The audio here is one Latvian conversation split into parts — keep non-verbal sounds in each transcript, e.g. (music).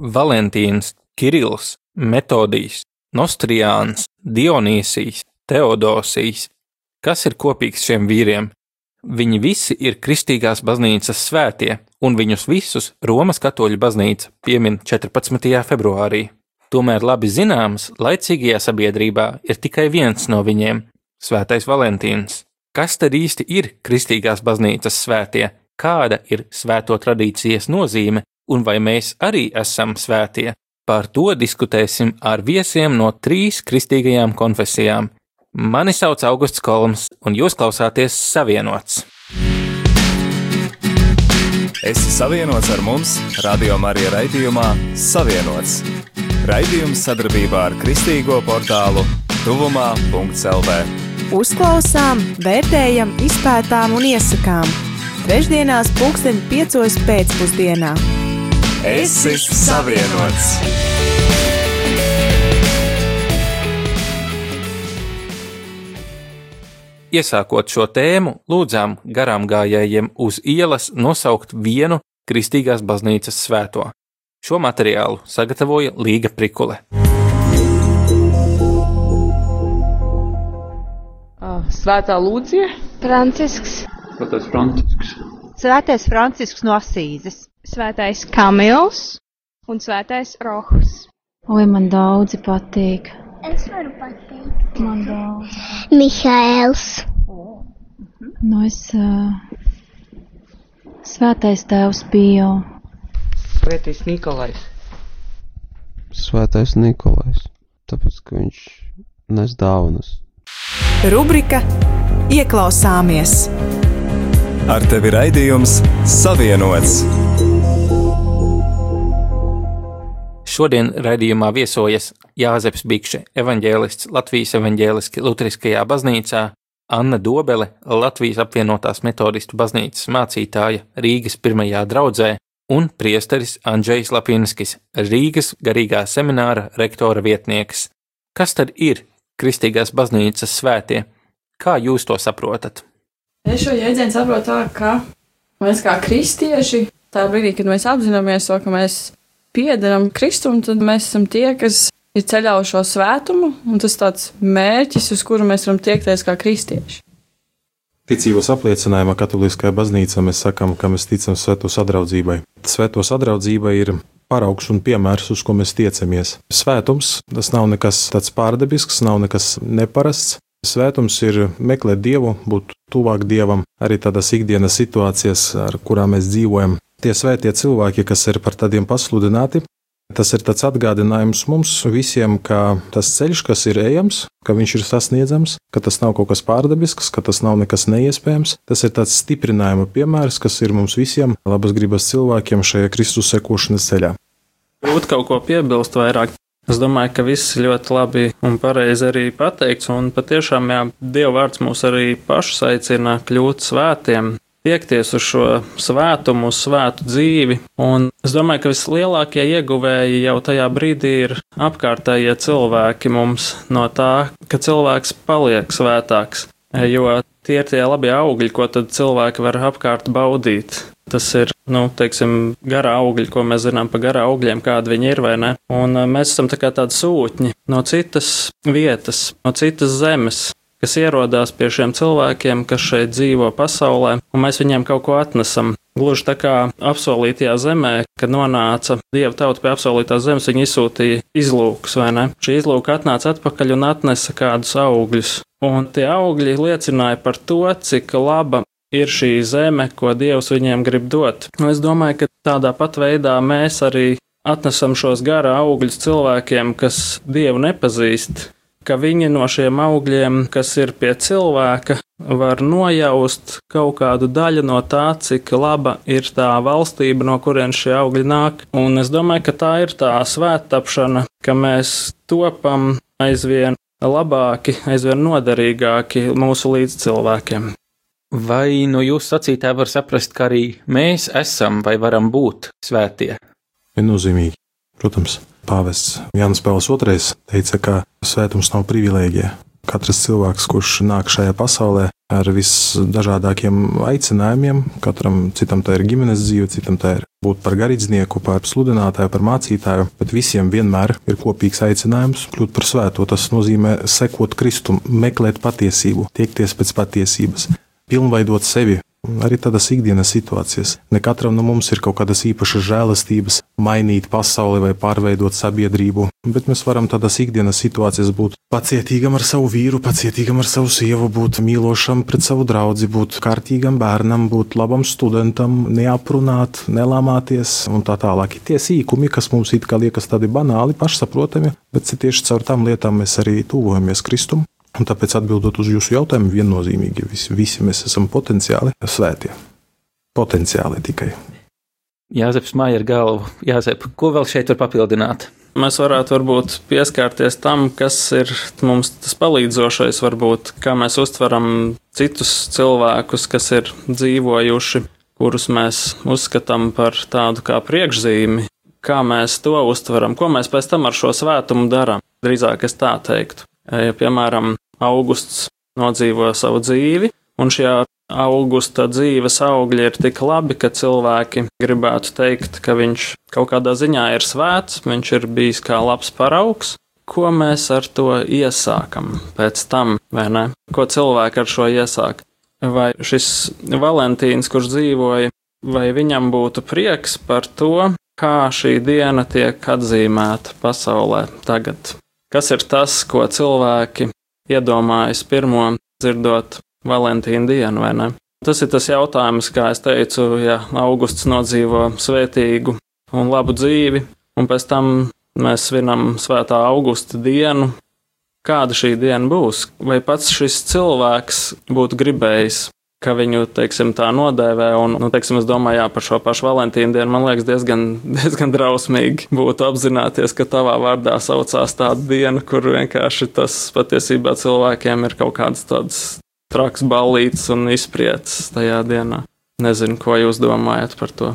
Valentīns, Kirills, Metodijs, Nostrijāns, Dionīsijs, Teodosijs. Kas ir kopīgs šiem vīriem? Viņi visi ir kristīgās baznīcas svētie, un viņus visus Romas katoļu baznīca piemin 14. februārī. Tomēr labi zināms, laicīgajā sabiedrībā ir tikai viens no viņiem - Svētais Valentīns. Kas tad īsti ir kristīgās baznīcas svētie, kāda ir svēto tradīcijas nozīme un vai mēs arī esam svētie? Par to diskutēsim ar viesiem no trīs kristīgajām konfesijām Mani sauc Augusts Kolms, un jūs klausāties Savienots. Esi savienots ar mums, Radio Marija raidījumā Savienots. Raidījums sadarbībā ar Kristīgo portālu Tuvumā.CLV. Uzklausām, vērtējam, izpētām un iesakām. Trešdienās, pulksten piecos pēcpusdienā. Esi savienots! Iesākot šo tēmu, lūdzām garām gājējiem uz ielas nosaukt vienu Kristīgās baznīcas svēto. Šo materiālu sagatavoja Līga Prikule. Svētā Lūcija, Francisks, Svētais Francisks, Svētais Francisks no Asīzes, Svētais Kamils un Svētais Rohs. Oi, man daudzi patīk. Es varu pateikt. Man daudz. Mihails. Nu, es. Uh, svētais tēvs Pio. Svētais Nikolais. Svētais Nikolais. Tāpēc, ka viņš nes dāvanas. Rubrika Ieklausāmies! Ar tevi raidījums Savienots! Šodien raidījumā viesojas Jāzeps Bikše, evanģēlists Latvijas evanģēliski Lutriskajā baznīcā, Anna Dobele, Latvijas apvienotās metodistu baznīcas mācītāja Rīgas pirmajā draudzē un priesteris Andrzejs Lapinskis, Rīgas garīgā semināra rektora vietnieks. Kas tad ir Kristīgās baznīcas svētie? Kā jūs to saprotat? Es šo jēdzienu saprotu tā, ka mēs kā kristieši, tā brīdī, kad mēs apzināmies to, ka mēs piedaram Kristum, tad mēs esam tie, kas ir ceļā uz šo svētumu, un tas tāds mērķis, uz kuru mēs varam tiekties kā kristieši. Ticības apliecinājumā Katoliskajā baznīcā mēs sakām, ka mēs ticam Svēto sadraudzībai. Svēto sadraudzība ir paraugs un piemērs, uz ko mēs tiecamies. Svētums tas nav nekas tāds pārdabisks, nav nekas neparasts. Svētums ir meklēt dievu, būt tuvāk dievam, arī tādās ikdienas situācijās, ar kurām mēs dzīvojam. Tie svētie cilvēki, kas ir par tādiem pasludināti, tas ir tāds atgādinājums mums visiem, ka tas ceļš, kas ir ejams, ka viņš ir sasniedzams, ka tas nav kaut kas pārdabisks, ka tas nav nekas neiespējams. Tas ir tāds stiprinājuma piemērs, kas ir mums visiem labas gribas cilvēkiem šajā Kristus sekošanas ceļā. Būt kaut ko piebilst vairāk. Es domāju, ka viss ļoti labi un pareizi arī pateikts, un patiešām jā, Dieva vārds mūs arī pašus aicina kļūt svētiem, tiekties uz šo svētumu, uz svētu dzīvi. Un es domāju, ka vislielākie ieguvēji jau tajā brīdī ir apkārtējie cilvēki mums no tā, ka cilvēks paliek svētāks. Jo tie ir tie labie augļi, ko tad cilvēki var apkārt baudīt. Tas ir, nu, teiksim, garā augļi, ko mēs zinām par garā augļiem, kādi viņi ir vai ne. Un mēs esam tā kā tādi sūtņi no citas vietas, no citas zemes, kas ierodās pie šiem cilvēkiem, kas šeit dzīvo pasaulē, un mēs viņiem kaut ko atnesam. Gluži tā kā apsolītajā zemē, kad nonāca dieva tauta pie apsolītās zemes, viņi izsūtīja izlūkus, vai ne? Šī izlūka atnāca atpakaļ un atnesa kādus augļus. Un tie augļi liecināja par to, cik laba ir šī zeme, ko Dievs viņiem grib dot. Un es domāju, ka tādā pat veidā mēs arī atnesam šos gara augļus cilvēkiem, kas Dievu nepazīst, ka viņi no šiem augļiem, kas ir pie cilvēka, var nojaust kaut kādu daļu no tā, cik laba ir tā valstība, no kurienes šie augļi nāk. Un es domāju, ka tā ir tā svēttapšana, ka mēs topam aizvien labāki, aizvien noderīgāki mūsu līdzcilvēkiem. Vai no jūsu sacītā var saprast, ka arī mēs esam vai varam būt svētie? Viennozīmīgi. Protams, pāvests Jānis Pāvils II teica, ka svētums nav privilēģija. Katrs cilvēks, kurš nāk šajā pasaulē ar visdažādākiem aicinājumiem, katram citam tā ir ģimenes dzīve, citam tā ir būt par garīdznieku, par sludinātāju, par mācītāju, bet visiem vienmēr ir kopīgs aicinājums kļūt par svēto. Tas nozīmē sekot Kristum, meklēt patiesību, tiekties pēc patiesības, pilnveidot sevi. Arī tādas ikdienas situācijas. Ne katram no mums ir kaut kādas īpašas žēlastības, mainīt pasauli vai pārveidot sabiedrību, bet mēs varam tādās ikdienas situācijās būt pacietīgam ar savu vīru, pacietīgam ar savu sievu, būt mīlošam pret savu draugu, būt kārtīgam bērnam, būt labam studentam, neaprunāt, nelāmāties un tā tālāk. Tie sīkumi, kas mums it kā liekas tādi banāli, pašsaprotami, bet tieši caur tām lietām mēs arī tuvojamies Kristum. Un tāpēc atbildot uz jūsu jautājumu, viennozīmīgi visi, visi mēs esam potenciāli svētie. Potenciāli tikai. Jāzeps māja ar galvu. Jāzep, ko vēl šeit var papildināt? Mēs varētu varbūt pieskarties tam, kas ir mums tas palīdzošais, varbūt kā mēs uztveram citus cilvēkus, kas ir dzīvojuši, kurus mēs uzskatām par tādu kā priekšzīmi, kā mēs to uztveram, ko mēs pēc tam ar šo svētumu darām. Drīzāk es tā teiktu. Ja, piemēram, augusts nodzīvo savu dzīvi, un šajā augusta dzīves augļi ir tik labi, ka cilvēki gribētu teikt, ka viņš kaut kādā ziņā ir svēts, viņš ir bijis kā labs paraugs. Ko mēs ar to iesākam pēc tam, vai ne? Ko cilvēki ar šo iesāk? Vai šis Valentīns, kurš dzīvoja, vai viņam būtu prieks par to, kā šī diena tiek atzīmēta pasaulē tagad? Kas ir tas, ko cilvēki iedomājas pirmo dzirdot Valentīna dienu, vai ne? Tas ir tas jautājums, kā es teicu, ja augusts nodzīvo svētīgu un labu dzīvi, un pēc tam mēs svinam svētā augusta dienu. Kāda šī diena būs? Vai pats šis cilvēks būtu gribējis ka viņu, teiksim, tā nodēvē. Un, nu, teiksim, es domāju, jā, par šo pašu Valentīnu dienu man liekas diezgan, (laughs) diezgan drausmīgi būtu apzināties, ka tavā vārdā saucās tāda diena, kur vienkārši tas patiesībā cilvēkiem ir kaut kāds tāds traks ballīts un izpriets tajā dienā. Nezinu, ko jūs domājat par to.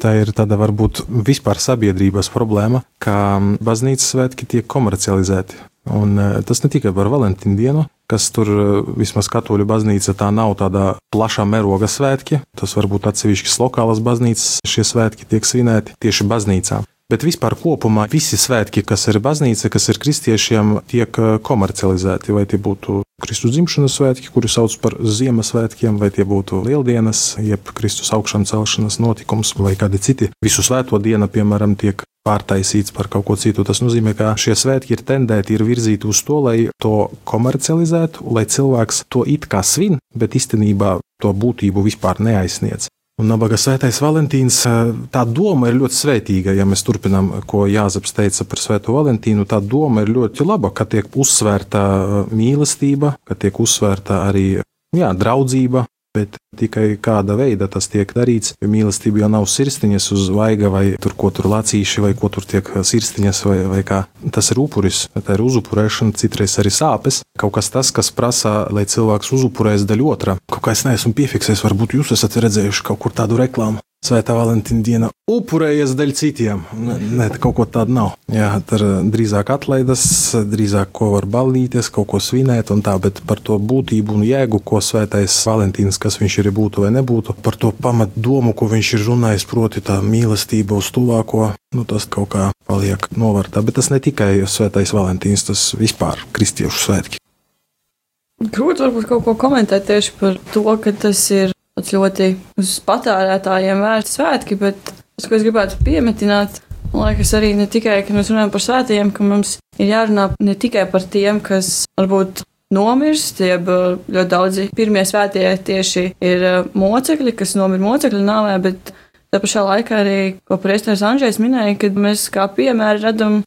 Tā ir tāda varbūt vispār sabiedrības problēma, ka baznīcas svētki tiek komercializēti. Un tas ne tikai par Valentīnu dienu, kas tur vismaz katoļu baznīca tā nav tāda plašā mēroga svētki. Tas varbūt atsevišķas lokālas baznīcas šie svētki tiek svinēti tieši baznīcā. Bet vispār kopumā visi svētki, kas ir baznīca, kas ir kristiešiem, tiek komercializēti. Vai tie būtu Kristus dzimšanas svētki, kuri sauc par Ziemassvētkiem, vai tie būtu Lieldienas, jeb Kristus augšanas celšanas notikums, vai kādi citi. Visu svēto dienu, piemēram, tiek pārtaisīts par kaut ko citu. Tas nozīmē, ka šie svētki ir tendēti, ir virzīti uz to, lai to komercializētu, lai cilvēks to it kā svin, bet īstenībā to būtību vispār neaizsniedz. Un nabaga svētais Valentīns, tā doma ir ļoti svētīga. Ja mēs turpinām, ko Jāzeps teica par svēto Valentīnu, tā doma ir ļoti laba, ka tiek uzsvērta mīlestība, ka tiek uzsvērta arī jā, draudzība, Bet tikai kāda veida tas tiek darīts, mīlestība jau nav sirsniņas uz vaiga vai tur, ko tur lacīši vai ko tur tiek sirsniņas vai, vai kā. Tas ir upuris, tā ir uzupurēšana, citreiz arī sāpes. Kaut kas tas, kas prasa, lai cilvēks uzupurēs daļu otra. Kaut kā es neesmu piefiksējis, varbūt jūs esat redzējuši kaut kur tādu reklāmu. Svētā Valentīna diena upurējies daļai citiem. Nē, kaut ko tādu nav. Jā, tur drīzāk atlaidas, drīzāk ko var ballīties, kaut ko svinēt un tā, bet par to būtību un jēgu, ko svētais Valentīns, kas viņš ir būtu vai nebūtu, par to pamat domu, ko viņš ir runājis, proti tā mīlestība uz tuvāko, nu tas kaut kā paliek novārtā. Bet tas ne tikai svētais Valentīns, tas vispār kristiešu svētki. Grūti varbūt kaut ko komentēt tieši par to, ka tas ir ļoti uz patērētājiem vērsti svētki, bet tas, ko es gribētu piemetināt, man liekas, arī ne tikai, ka mēs runājam par svētījiem, ka mums ir jārunā ne tikai par tiem, kas varbūt nomirst, jeb ļoti daudzi pirmie svētie tieši ir mocekļi, kas nomira mocekļu nāvē, bet tā pašā laikā arī, ko priesteris Andrzejs minēja, kad mēs kā piemēru redam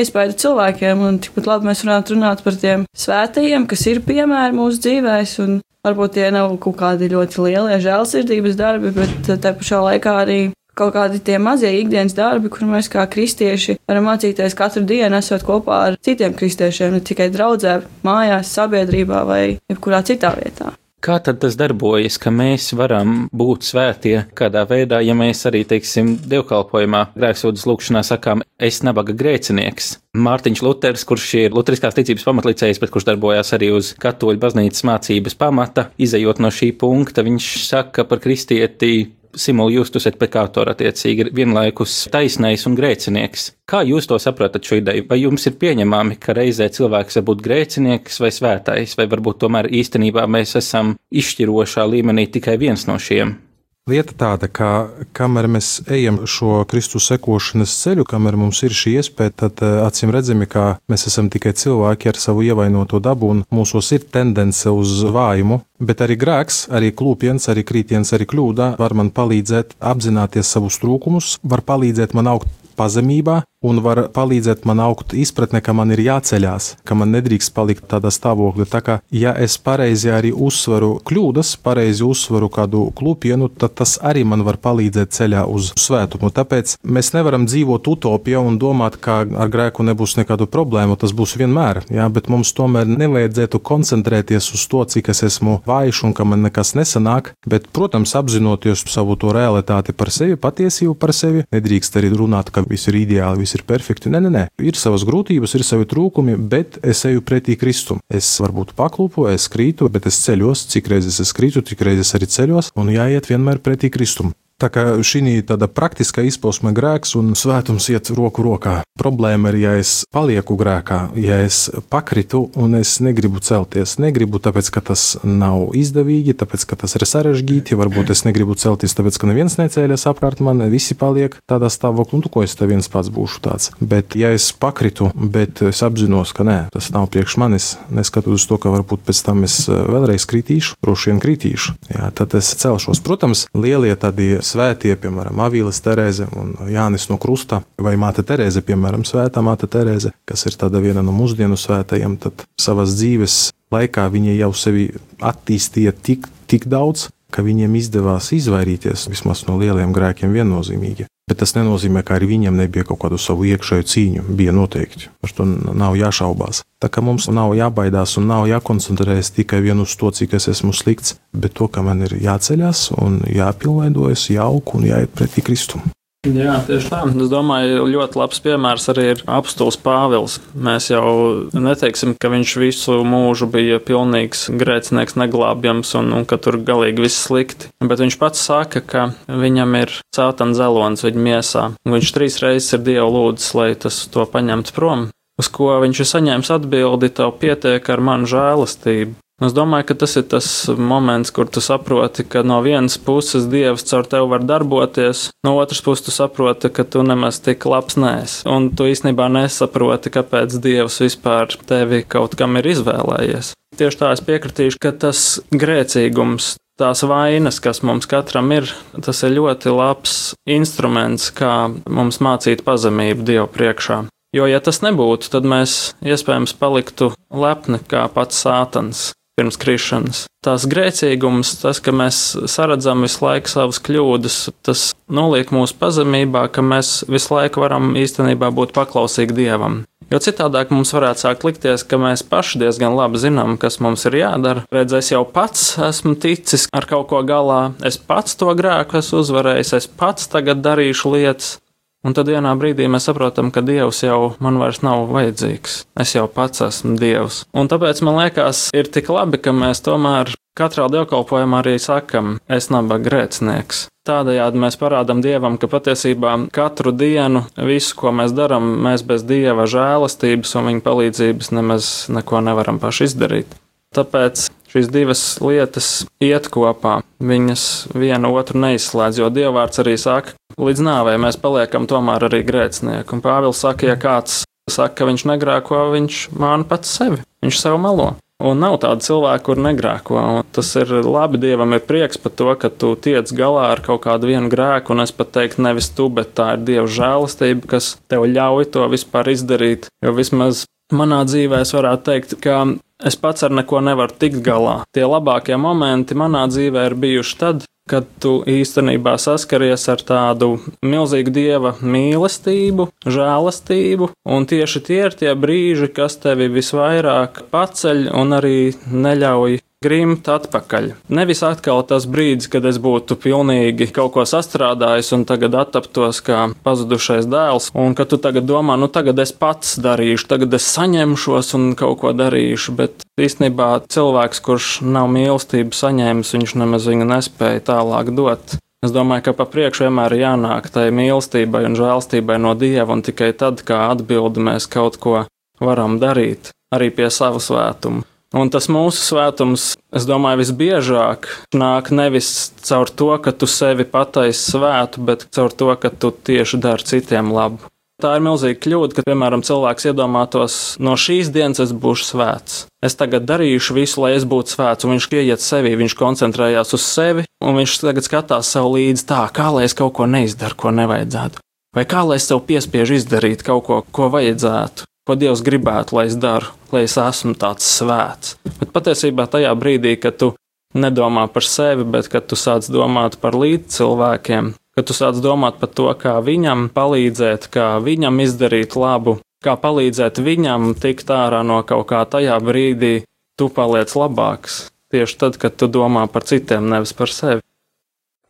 iespēju cilvēkiem, un tikpat labi mēs varētu runāt par tiem svētajiem, kas ir piemēri mūsu dzīvēs, un varbūt tie nav kaut kādi ļoti lielie žēlsirdības darbi, bet te pašā laikā arī kaut kādi tie mazie ikdienas darbi, kur mēs kā kristieši varam mācīties katru dienu, esot kopā ar citiem kristiešiem, ne tikai draudzē, mājās, sabiedrībā vai jebkurā citā vietā. Kā tad tas darbojas, ka mēs varam būt svētie kādā veidā, ja mēs arī, teiksim, dievkalpojumā, grēksūdas lūkšanā sakām, es nabaga grēcinieks? Mārtiņš Luters, kurš ir Lutriskās ticības pamatlicējs, bet kurš darbojās arī uz katoļu baznīcas mācības pamata, izējot no šī punkta, viņš saka par kristieti Simuli, jūs esat pekātori attiecīgi, vienlaikus taisnais un grēcinieks. Kā jūs to saprotat šo ideju? Vai jums ir pieņemami, ka reizē cilvēks var būt grēcinieks vai svētais, vai varbūt tomēr īstenībā mēs esam izšķirošā līmenī tikai viens no šiem? Lieta tāda, ka kamēr mēs ejam šo Kristus sekošanas ceļu, kamēr mums ir šī iespēja, tad eh, acīm redzami, ka mēs esam tikai cilvēki ar savu ievainoto dabu un mūsos ir tendence uz vājumu, bet arī grēks, arī klūpiens, arī krītiens, arī kļūda var man palīdzēt apzināties savus trūkumus, var palīdzēt man augt pazemībā un var palīdzēt man augt izpratne, ka man ir jāceļās, ka man nedrīkst palikt tādā stāvoklī. Tā kā, ja es pareizi arī uzsveru kļūdas, pareizi uzsveru kādu klupienu, tad tas arī man var palīdzēt ceļā uz svētumu. Tāpēc mēs nevaram dzīvot utopijā un domāt, ka ar grēku nebūs nekādu problēmu. Tas būs vienmēr, jā, bet mums tomēr nevajadzētu koncentrēties uz to, cik es esmu vājš un ka man nekas nesanāk. Bet, protams, apzinoties savu to realitāti par sevi, patiesību par sevi, nedrīkst arī runāt, ka viss ir ideāli, viss ir perfekti. Nē, nē, nē, ir savas grūtības, ir savi trūkumi, bet es eju pretī Kristum. Es varbūt paklupu, es krītu, bet es ceļos, cik reizes es krītu, cik reizes arī ceļos, un jāiet vienmēr pretī Kristum. Tā kā šī tāda praktiskā izpausme grēks un svētums iet roku rokā. Problēma ir, ja es palieku grēkā, ja es pakritu un es negribu celties. Negribu, tāpēc, ka tas nav izdevīgi, tāpēc, ka tas ir sarežģīti. Varbūt es negribu celties, tāpēc, ka neviens necēlies apkārt man, visi paliek tādā stāvoklī, un tu ko es te viens pats būšu tāds. Bet, ja es pakritu, bet es apzinos, ka nē, tas nav priekš manis, neskatoties to, ka varbūt pēc tam es eh, vēlreiz kritīšu, droši vien kritīšu, jā, tad es celšos. Protams, lielie tādi svētie, piemēram, Avīlis Terēze un Jānis no Krusta vai Māte Terēze, piemēram, Svētā Māte Terēze, kas ir tāda viena no mūsdienu svētajiem, tad savas dzīves laikā viņi jau sevi attīstīja tik, tik daudz, ka viņiem izdevās izvairīties vismaz no lieliem grēkiem viennozīmīgi. Bet tas nenozīmē, ka arī viņiem nebija kaut kādu savu iekšēju cīņu. Bija noteikti. Par to nav jāšaubās. Tā kā mums nav jābaidās un nav jākoncentrējas tikai uz to, cik es esmu slikts, bet to, ka man ir jāceļas un jāpilnveidojas, jāaug un jāiet pretī Kristum. Jā, tieši tā. Es domāju, ļoti labs piemērs arī ir apstults Pāvils. Mēs jau neteiksim, ka viņš visu mūžu bija pilnīgs grēcinieks, neglābjams un, un ka tur galīgi viss slikti. Bet viņš pats saka, ka viņam ir cēltana zelons viņa miesā. Viņš trīs reizes ir Dievu lūdzis, lai tas to paņemtu prom. Uz ko viņš ir saņēmis atbildi, tev pietiek ar manu žēlastību. Es domāju, ka tas ir tas moments, kur tu saproti, ka no vienas puses Dievs caur tevi var darboties, no otras puses tu saproti, ka tu nemaz tik labs nēs. Un tu īstenībā nesaproti, kāpēc Dievs vispār tevi kaut kam ir izvēlējies. Tieši tā es piekritīšu, ka tas grēcīgums, tās vainas, kas mums katram ir, tas ir ļoti labs instruments, kā mums mācīt pazemību Dievu priekšā. Jo, ja tas nebūtu, tad mēs iespējams paliktu lepni kā pats sātans pirms krišanas. Tās grēcīgums, tas, ka mēs saredzam visu laiku savas kļūdas, tas noliek mūsu pazemībā, ka mēs visu laiku varam īstenībā būt paklausīgi Dievam. Jo citādāk mums varētu sākt likties, ka mēs paši diezgan labi zinām, kas mums ir jādara. Redz, es jau pats esmu ticis ar kaut ko galā, es pats to grēku esmu uzvarējis, es pats tagad darīšu lietas. Un tad vienā brīdī mēs saprotam, ka Dievs jau man vairs nav vajadzīgs. Es jau pats esmu Dievs. Un tāpēc man liekas, ir tik labi, ka mēs tomēr katrā dievkalpojumā arī sakam, es nabaga grēcinieks. Tādējādi mēs parādām Dievam, ka patiesībā katru dienu visu, ko mēs darām, mēs bez Dieva žēlastības un viņa palīdzības nemaz neko nevaram paši izdarīt. Tāpēc šīs divas lietas iet kopā. Viņas viena otru neizslēdz, jo Dievvvārds arī saka, līdz nāvei mēs paliekam tomēr arī grēcinieki. Un Pāvils saka, ja kāds saka, ka viņš negrēko, viņš māna pats sevi, viņš sev melo. Un nav tāda cilvēka, kur negrēko. Un tas ir labi, Dievam ir prieks par to, ka tu tiec galā ar kaut kādu vienu grēku, un es pat teiktu, nevis tu, bet tā ir Dieva žēlastība, kas tev ļauj to vispār izdarīt. Jo vismaz manā dzīvē es varētu teikt, ka es pats ar neko nevaru tikt galā. Tie labākie momenti manā dzīvē ir bijuši tad, kad tu īstenībā saskaries ar tādu milzīgu dieva mīlestību, žēlastību, un tieši tie ir tie brīži, kas tevi visvairāk paceļ un arī neļauj grimt atpakaļ. Nevis atkal tas brīdis, kad es būtu pilnīgi kaut ko sastrādājis un tagad attaptos kā pazudušais dēls, un ka tu tagad domā, nu tagad es pats darīšu, tagad es saņemšos un kaut ko darīšu, bet īstenībā cilvēks, kurš nav mīlestību saņēmis, viņš nemaz viņu nespēja tālāk dot. Es domāju, ka pa priekšu vienmēr ir jānāk tai mīlestībai un žēlstībai no Dieva, un tikai tad, kā atbildi, mēs kaut ko varam darīt arī pie savu svētumu. Un tas mūsu svētums, es domāju, visbiežāk nāk nevis caur to, ka tu sevi pataisi svētu, bet caur to, ka tu tieši dari citiem labu. Tā ir milzīga kļūda, ka, piemēram, cilvēks iedomātos, no šīs dienas es būšu svēts. Es tagad darīšu visu, lai es būtu svēts, un viņš ieiet sevī, viņš koncentrējās uz sevi, un viņš tagad skatās sev līdzi tā, kā lai es kaut ko neizdaru, ko nevajadzētu. Vai kā lai es sev piespiežu izdarīt kaut ko, ko vajadzētu, ko Dievs gribētu, lai es daru, lai es esmu tāds svēts. Bet patiesībā tajā brīdī, kad tu nedomā par sevi, bet kad tu sāc domāt par līdzcilvēkiem, kad tu sāc domāt par to, kā viņam palīdzēt, kā viņam izdarīt labu, kā palīdzēt viņam tikt ārā no kaut kā tajā brīdī, tu paliec labāks. Tieši tad, kad tu domā par citiem, nevis par sevi.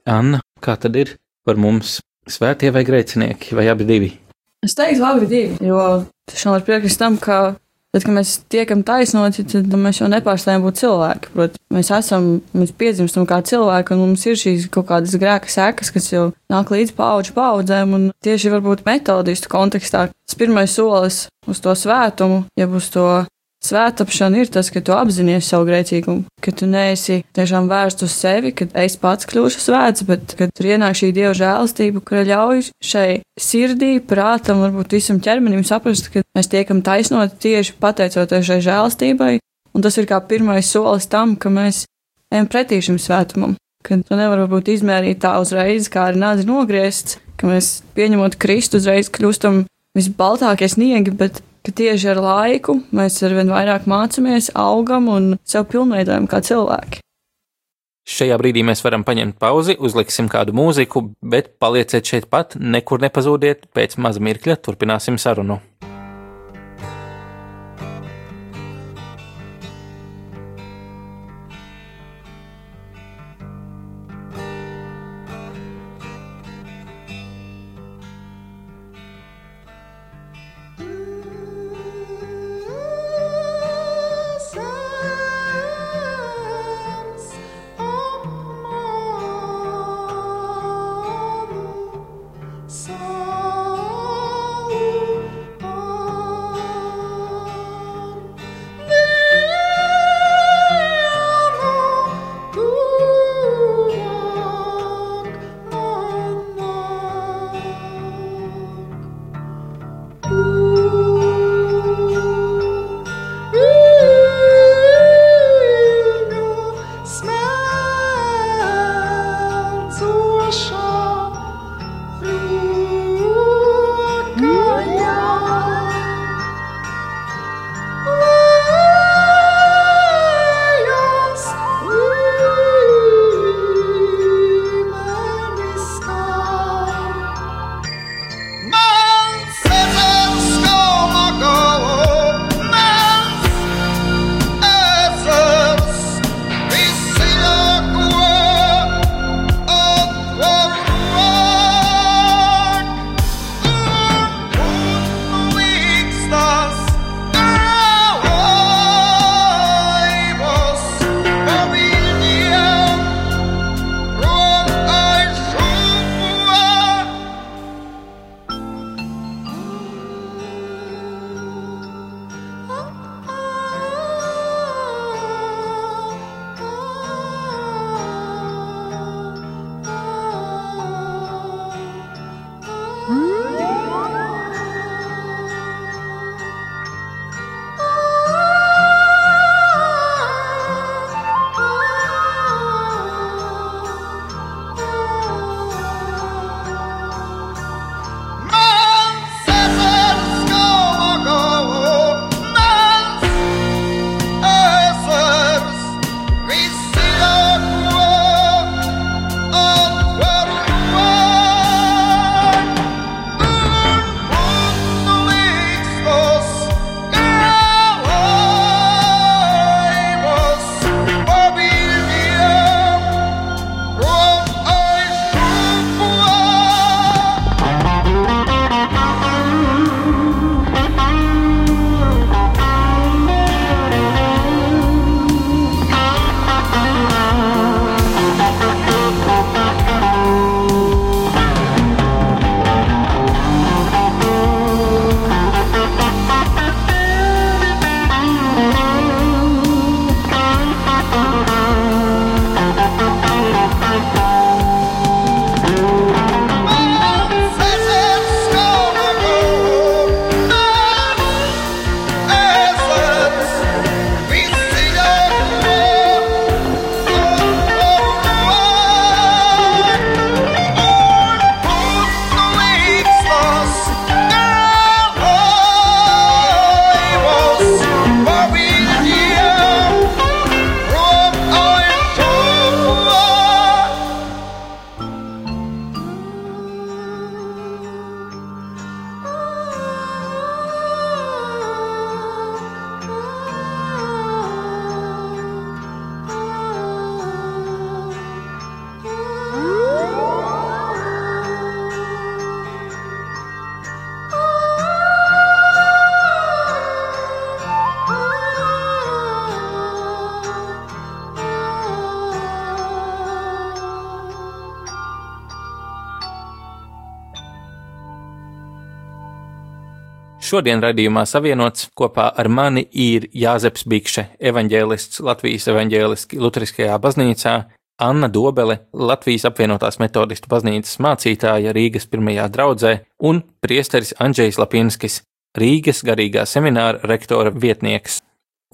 Anna, kā tad ir par mums? Svētie vai grēcinieki, vai abi divi? Es teiktu, abi divi, jo tiešām var piekrist tam, ka tad, kad mēs tiekam taisnoti, tad mēs jau nepārstājam būt cilvēki. Protams, mēs esam, mēs piedzimstam kā cilvēki, un mums ir šīs kaut kādas grēka sekas, kas jau nāk līdz paudžu paudzēm, un tieši varbūt metodistu kontekstā tas pirmais solis uz to svētumu, ja uz to Svētapšana ir tas, ka tu apzinājies savu grēcīgumu, ka tu neesi tiešām vērsts uz sevi, ka es pats kļūšu svēts, bet kad tur ienāk šī dieva žēlastība, kura ļauj šai sirdī, prātam, varbūt visam ķermenim saprast, ka mēs tiekam taisnoti tieši pateicoties šai žēlastībai, un tas ir kā pirmais solis tam, ka mēs ejam pretī šim svētumam. Kad tu nevari varbūt izmērīt tā uzreiz, kā ar nāzi nogriezts, ka mēs pieņemot Kristu uzreiz kļūstam visbaltākie sniegi, bet ka tieši ar laiku mēs arvien vairāk mācāmies, augam un sev pilnveidojam kā cilvēki. Šajā brīdī mēs varam paņemt pauzi, uzliksim kādu mūziku, bet palieciet šeit pat, nekur nepazūdiet, pēc maza mirkļa turpināsim sarunu. Šodien raidījumā savienots kopā ar mani ir Jāzeps Bikše, evaņģēlists Latvijas evaņģēliski Lutriskajā baznīcā, Anna Dobele, Latvijas apvienotās metodistu baznīcas mācītāja Rīgas pirmajā draudzē un priesteris Andrzejs Lapinskis, Rīgas garīgā semināra rektora vietnieks.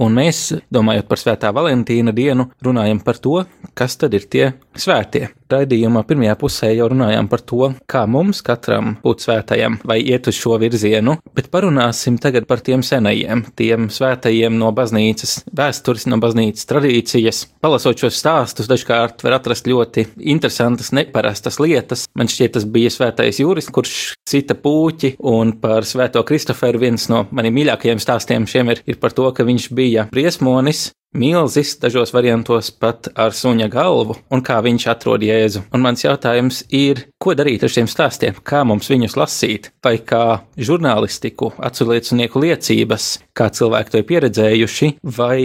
Un mēs, domājot par Svētā Valentīna dienu, runājam par to, kas tad ir tie svētie. Raidījumā pirmajā pusē jau runājām par to, kā mums katram būt svētajam vai iet uz šo virzienu, bet parunāsim tagad par tiem senajiem, tiem svētajiem no baznīcas vēstures, no baznīcas tradīcijas. Palasot šos stāstus, dažkārt var atrast ļoti interesantas, neparastas lietas. Man šķiet, tas bija svētais jūris, kurš cita pūķi, un par svēto Kristoferu viens no maniem mīļākajiem stāstiem šiem ir, ir par to, ka viņš bija briesmonis, milzis, dažos variantos pat ar suņa galvu, un kā viņš atrod jēzu. Un mans jautājums ir, ko darīt ar šiem stāstiem, kā mums viņus lasīt, vai kā žurnālistiku, aculiecinieku liecības, kā cilvēki to ir pieredzējuši, vai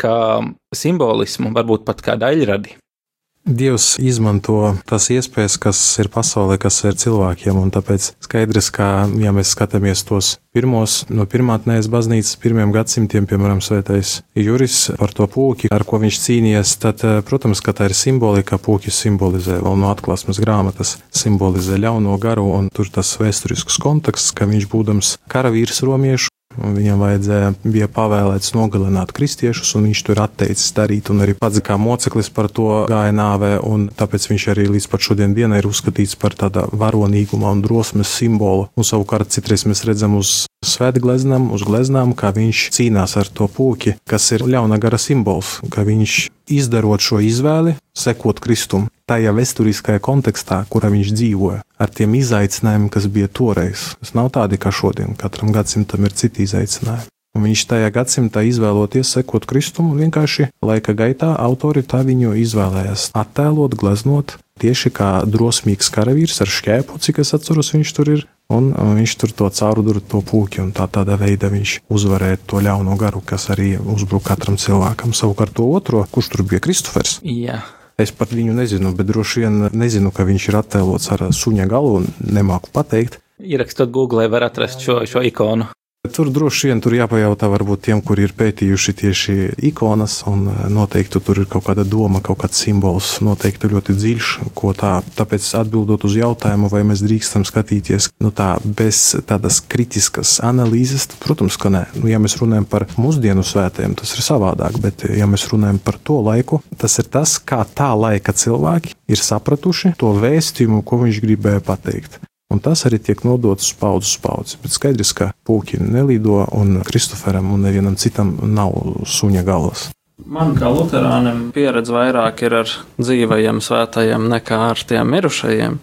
kā simbolismu, varbūt pat kā daļradi. Dievs izmanto tās iespējas, kas ir pasaulē, kas ir cilvēkiem, un tāpēc skaidrs, ka, ja mēs skatāmies tos pirmos no pirmātnēs baznīcas pirmiem gadsimtiem, piemēram, svētais Juris par to pūki, ar ko viņš cīnījies, tad, eh, protams, ka tā ir simbolika, pūki simbolizē vēl no atklāsmes grāmatas, simbolizē ļauno garu, un tur tas vēsturisks konteksts, ka viņš būdams karavīrs romiešu, Viņam vajadzēja, bija pavēlēts nogalināt kristiešus, un viņš tur atteicis darīt, un arī pats kā moceklis par to gāja nāvē, un tāpēc viņš arī līdz pat šodien dienai ir uzskatīts par tāda varonīguma un drosmes simbolu. Un savukārt citreiz mēs redzam uz svētgleznām, uz gleznām, kā viņš cīnās ar to pūki, kas ir ļauna gara simbols, ka viņš izdarot šo izvēli, sekot Kristum, tajā vēsturiskajā kontekstā, kurā viņš dzīvoja, ar tiem izaicinājumiem, kas bija toreiz. Tas nav tādi kā šodien, katram gadsimtam ir citi izaicinājumi. Un viņš tajā gadsimtā izvēloties sekot Kristum, vienkārši laika gaitā autori tā viņu izvēlējās attēlot, gleznot, tieši kā drosmīgs karavīrs ar šķēpu, cik es atceros, viņš tur ir. Un viņš tur to cauruduru, to pūki, un tā tādā veidā viņš uzvarēja to ļauno garu, kas arī uzbruka katram cilvēkam. Savukārt to otro, kurš tur bija Kristofers. Jā. Es pat viņu nezinu, bet droši vien nezinu, ka viņš ir attēlots ar suņa galu un nemāku pateikt. Ierakstot Google, var atrast šo, šo ikonu. Tur droši vien tur jāpajautā varbūt tiem, kuri ir pētījuši tieši ikonas, un e, noteikti tur ir kaut kāda doma, kaut kāds simbols, noteikti ļoti dziļš, ko tā. Tāpēc atbildot uz jautājumu, vai mēs drīkstam skatīties nu, tā, bez tādas kritiskas analīzes, tad, protams, ka nē. Nu, ja mēs runājam par mūsdienu svētiem, tas ir savādāk, bet ja mēs runājam par to laiku, tas ir tas, kā tā laika cilvēki ir sapratuši to vēstījumu, ko viņš gribēja pateikt. Un tas arī tiek nodots uz paudzes paudzes. Bet skaidrs, ka puķi nelido un Kristoferam un nevienam citam nav suņa galvas. Man kā luterānam pieredze vairāk ir ar dzīvajiem svētajiem nekā ar tiem mirušajiem.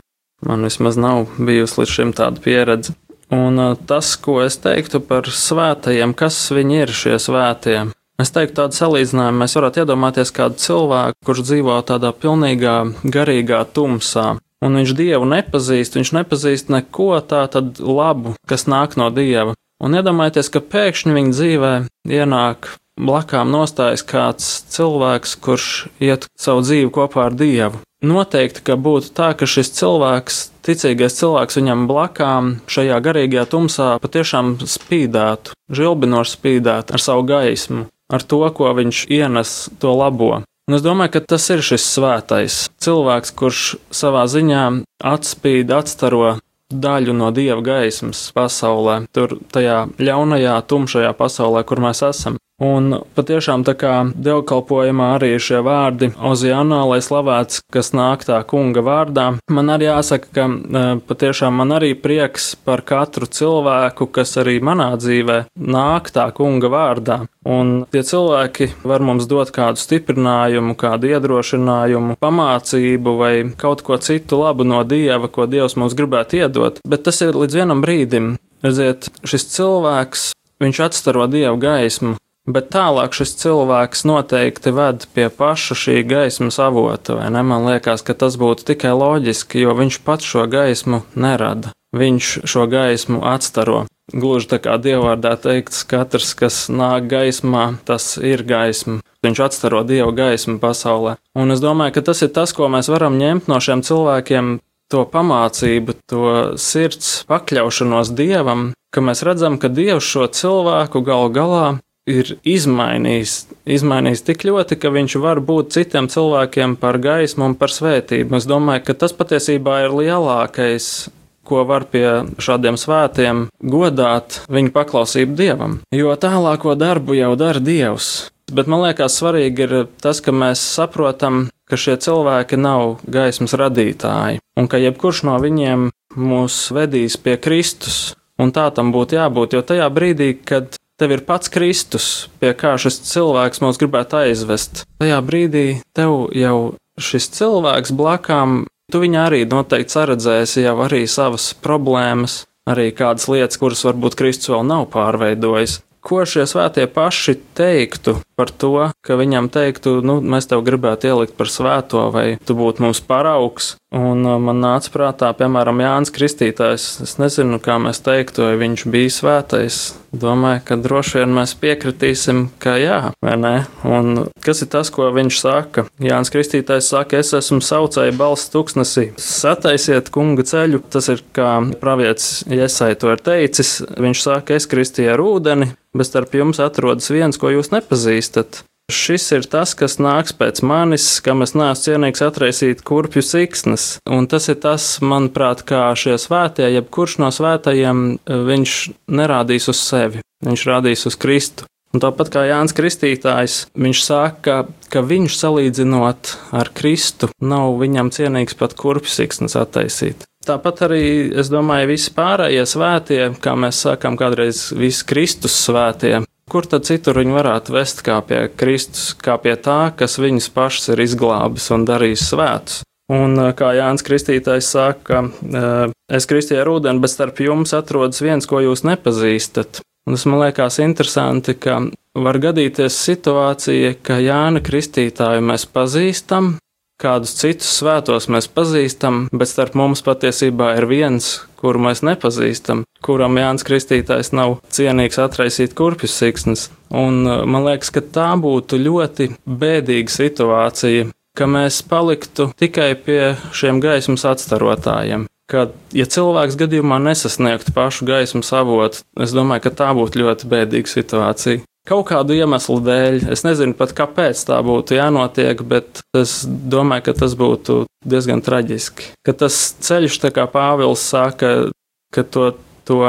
Man vismaz nav bijusi līdz šim tāda pieredze. Un tas, ko es teiktu par svētajiem, kas viņi ir šie svētie, es teiktu tādu salīdzinājumu, mēs varētu iedomāties kādu cilvēku, kurš dzīvo tādā pilnīgā garīgā tumsā un viņš dievu nepazīst, viņš nepazīst neko tādu labu, kas nāk no dieva. Un iedomājieties, ka pēkšņi viņa dzīvē ienāk blakām nostājas kāds cilvēks, kurš iet savu dzīvi kopā ar dievu. Noteikti, ka būtu tā, ka šis cilvēks, ticīgais cilvēks viņam blakām šajā garīgajā tumsā patiešām spīdētu, žilbinoši spīdētu ar savu gaismu, ar to, ko viņš ienes to labo. Un es domāju, ka tas ir šis svētais cilvēks, kurš savā ziņā atspīd, atstaro daļu no dieva gaismas pasaulē, tur tajā ļaunajā, tumšajā pasaulē, kur mēs esam. Un patiešām tā kā dievkalpojumā arī šie vārdi Oziānā, lai slavēts, kas nāk tā kunga vārdā, man arī jāsaka, ka e, patiešām man arī prieks par katru cilvēku, kas arī manā dzīvē nāk tā kunga vārdā. Un tie cilvēki var mums dot kādu stiprinājumu, kādu iedrošinājumu, pamācību vai kaut ko citu labu no dieva, ko dievs mums gribētu iedot, bet tas ir līdz vienam brīdim. Redziet, šis cilvēks, viņš atstaro dievu gaismu, Bet tālāk šis cilvēks noteikti ved pie paša šī gaismas avota, vai ne? Man liekas, ka tas būtu tikai loģiski, jo viņš pats šo gaismu nerada. Viņš šo gaismu atstaro. Gluži tā kā dievvvārdā teikts, katrs, kas nāk gaismā, tas ir gaisma. Viņš atstaro dievu gaismu pasaulē. Un es domāju, ka tas ir tas, ko mēs varam ņemt no šiem cilvēkiem to pamācību, to sirds pakļaušanos dievam, ka mēs redzam, ka Dievs šo cilvēku galu galā ir izmainījis, izmainījis tik ļoti, ka viņš var būt citiem cilvēkiem par gaismu un par svētību. Es domāju, ka tas patiesībā ir lielākais, ko var pie šādiem svētiem godāt, viņa paklausību Dievam. Jo tālāko darbu jau dara Dievs. Bet man liekas, svarīgi ir tas, ka mēs saprotam, ka šie cilvēki nav gaismas radītāji, un ka jebkurš no viņiem mūs vedīs pie Kristus, un tā tam būtu jābūt, jo tajā brīdī, kad tev ir pats Kristus, pie kā šis cilvēks mūs gribētu aizvest, tajā brīdī tev jau šis cilvēks blakām, tu viņā arī noteikti saredzēsi jau arī savas problēmas, arī kādas lietas, kuras varbūt Kristus vēl nav pārveidojis. Ko šie svētie paši teiktu par to, ka viņam teiktu, nu, mēs tev gribētu ielikt par svēto, vai tu būtu mums paraugs? Un uh, man nāca prātā, piemēram, Jānis Kristītājs. Es nezinu, kā mēs teiktu, vai viņš bija svētais. Domāju, ka droši vien mēs piekritīsim, ka jā, vai nē. Un kas ir tas, ko viņš saka? Jānis Kristītājs saka, es esmu saucēji balss tuksnesī. Sataisiet kunga ceļu. Tas ir kā pravietis Iesai to ir teicis. Viņš saka, es kristīju ar ūdeni, bet starp jums atrodas viens, ko jūs nepazīstat. Šis ir tas, kas nāks pēc manis, kam es neesmu cienīgs atraisīt kurpju siksnas. Un tas ir tas, manuprāt, kā šie svētie, jebkurš no svētajiem, viņš nerādīs uz sevi, viņš rādīs uz Kristu. Un tāpat kā Jānis Kristītājs, viņš saka, ka viņš salīdzinot ar Kristu, nav viņam cienīgs pat kurpju siksnas attaisīt. Tāpat arī, es domāju, visi pārējie svētie, kā mēs sakām, kādreiz visi Kristus svētie, Kur tad citur viņi varētu vest kā pie Kristus, kā pie tā, kas viņus pašus ir izglābis un darījis svētus? Un eh, kā Jānis Kristītājs saka, eh, es kristīju ar ūdeni, bet starp jums atrodas viens, ko jūs nepazīstat. Un tas man liekas interesanti, ka var gadīties situācija, ka Jāna Kristītāju mēs pazīstam, kādus citus svētos mēs pazīstam, bet starp mums patiesībā ir viens, kuru mēs nepazīstam, kuram Jānis Kristītājs nav cienīgs atraisīt kurpju siksnas. Un uh, man liekas, ka tā būtu ļoti bēdīga situācija, ka mēs paliktu tikai pie šiem gaismas atstarotājiem. Kad, ja cilvēks gadījumā nesasniegtu pašu gaismas avotu, es domāju, ka tā būtu ļoti bēdīga situācija. Kaut kādu iemeslu dēļ, es nezinu pat kāpēc tā būtu jānotiek, bet es domāju, ka tas būtu diezgan traģiski. Ka tas ceļš, kā Pāvils saka, ka to, to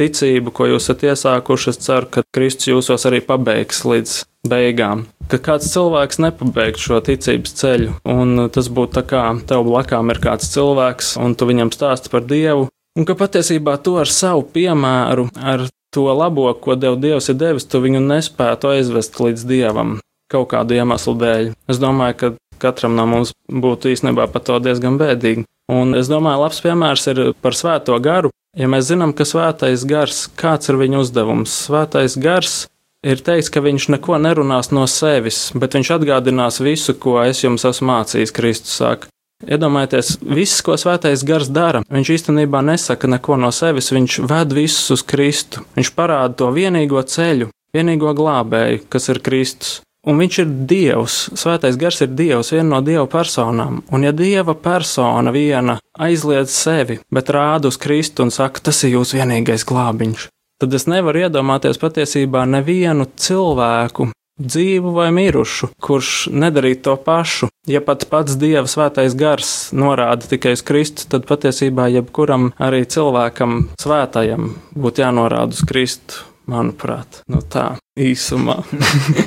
ticību, ko jūs esat iesākuši, es ceru, ka Kristus jūsos arī pabeigs līdz beigām. Ka kāds cilvēks nepabeigtu šo ticības ceļu, un tas būtu tā kā tev blakām ir kāds cilvēks, un tu viņam stāsti par Dievu, un ka patiesībā to ar savu piemēru, ar to labo, ko Dev Dievs ir devis, tu viņu nespētu aizvest līdz Dievam kaut kādu iemeslu dēļ. Es domāju, ka katram no mums būtu īstenībā par to diezgan bēdīgi. Un es domāju, labs piemērs ir par svēto garu. Ja mēs zinām, ka svētais gars, kāds ir viņa uzdevums, svētais gars ir teikts, ka viņš neko nerunās no sevis, bet viņš atgādinās visu, ko es jums esmu mācījis, Kristus saka. Iedomājieties, viss, ko svētais gars dara, viņš īstenībā nesaka neko no sevis, viņš ved visus uz Kristu. Viņš parāda to vienīgo ceļu, vienīgo glābēju, kas ir Kristus. Un viņš ir Dievs, svētais gars ir Dievs, viena no Dieva personām. Un ja Dieva persona viena aizliedz sevi, bet rāda uz Kristu un saka, tas ir jūsu vienīgais glābiņš, tad es nevaru iedomāties patiesībā nevienu cilvēku, dzīvu vai mirušu, kurš nedarītu to pašu. Ja pat pats Dieva svētais gars norāda tikai uz Kristu, tad patiesībā jebkuram arī cilvēkam svētajam būtu jānorāda uz Kristu. Manuprāt, nu tā īsumā.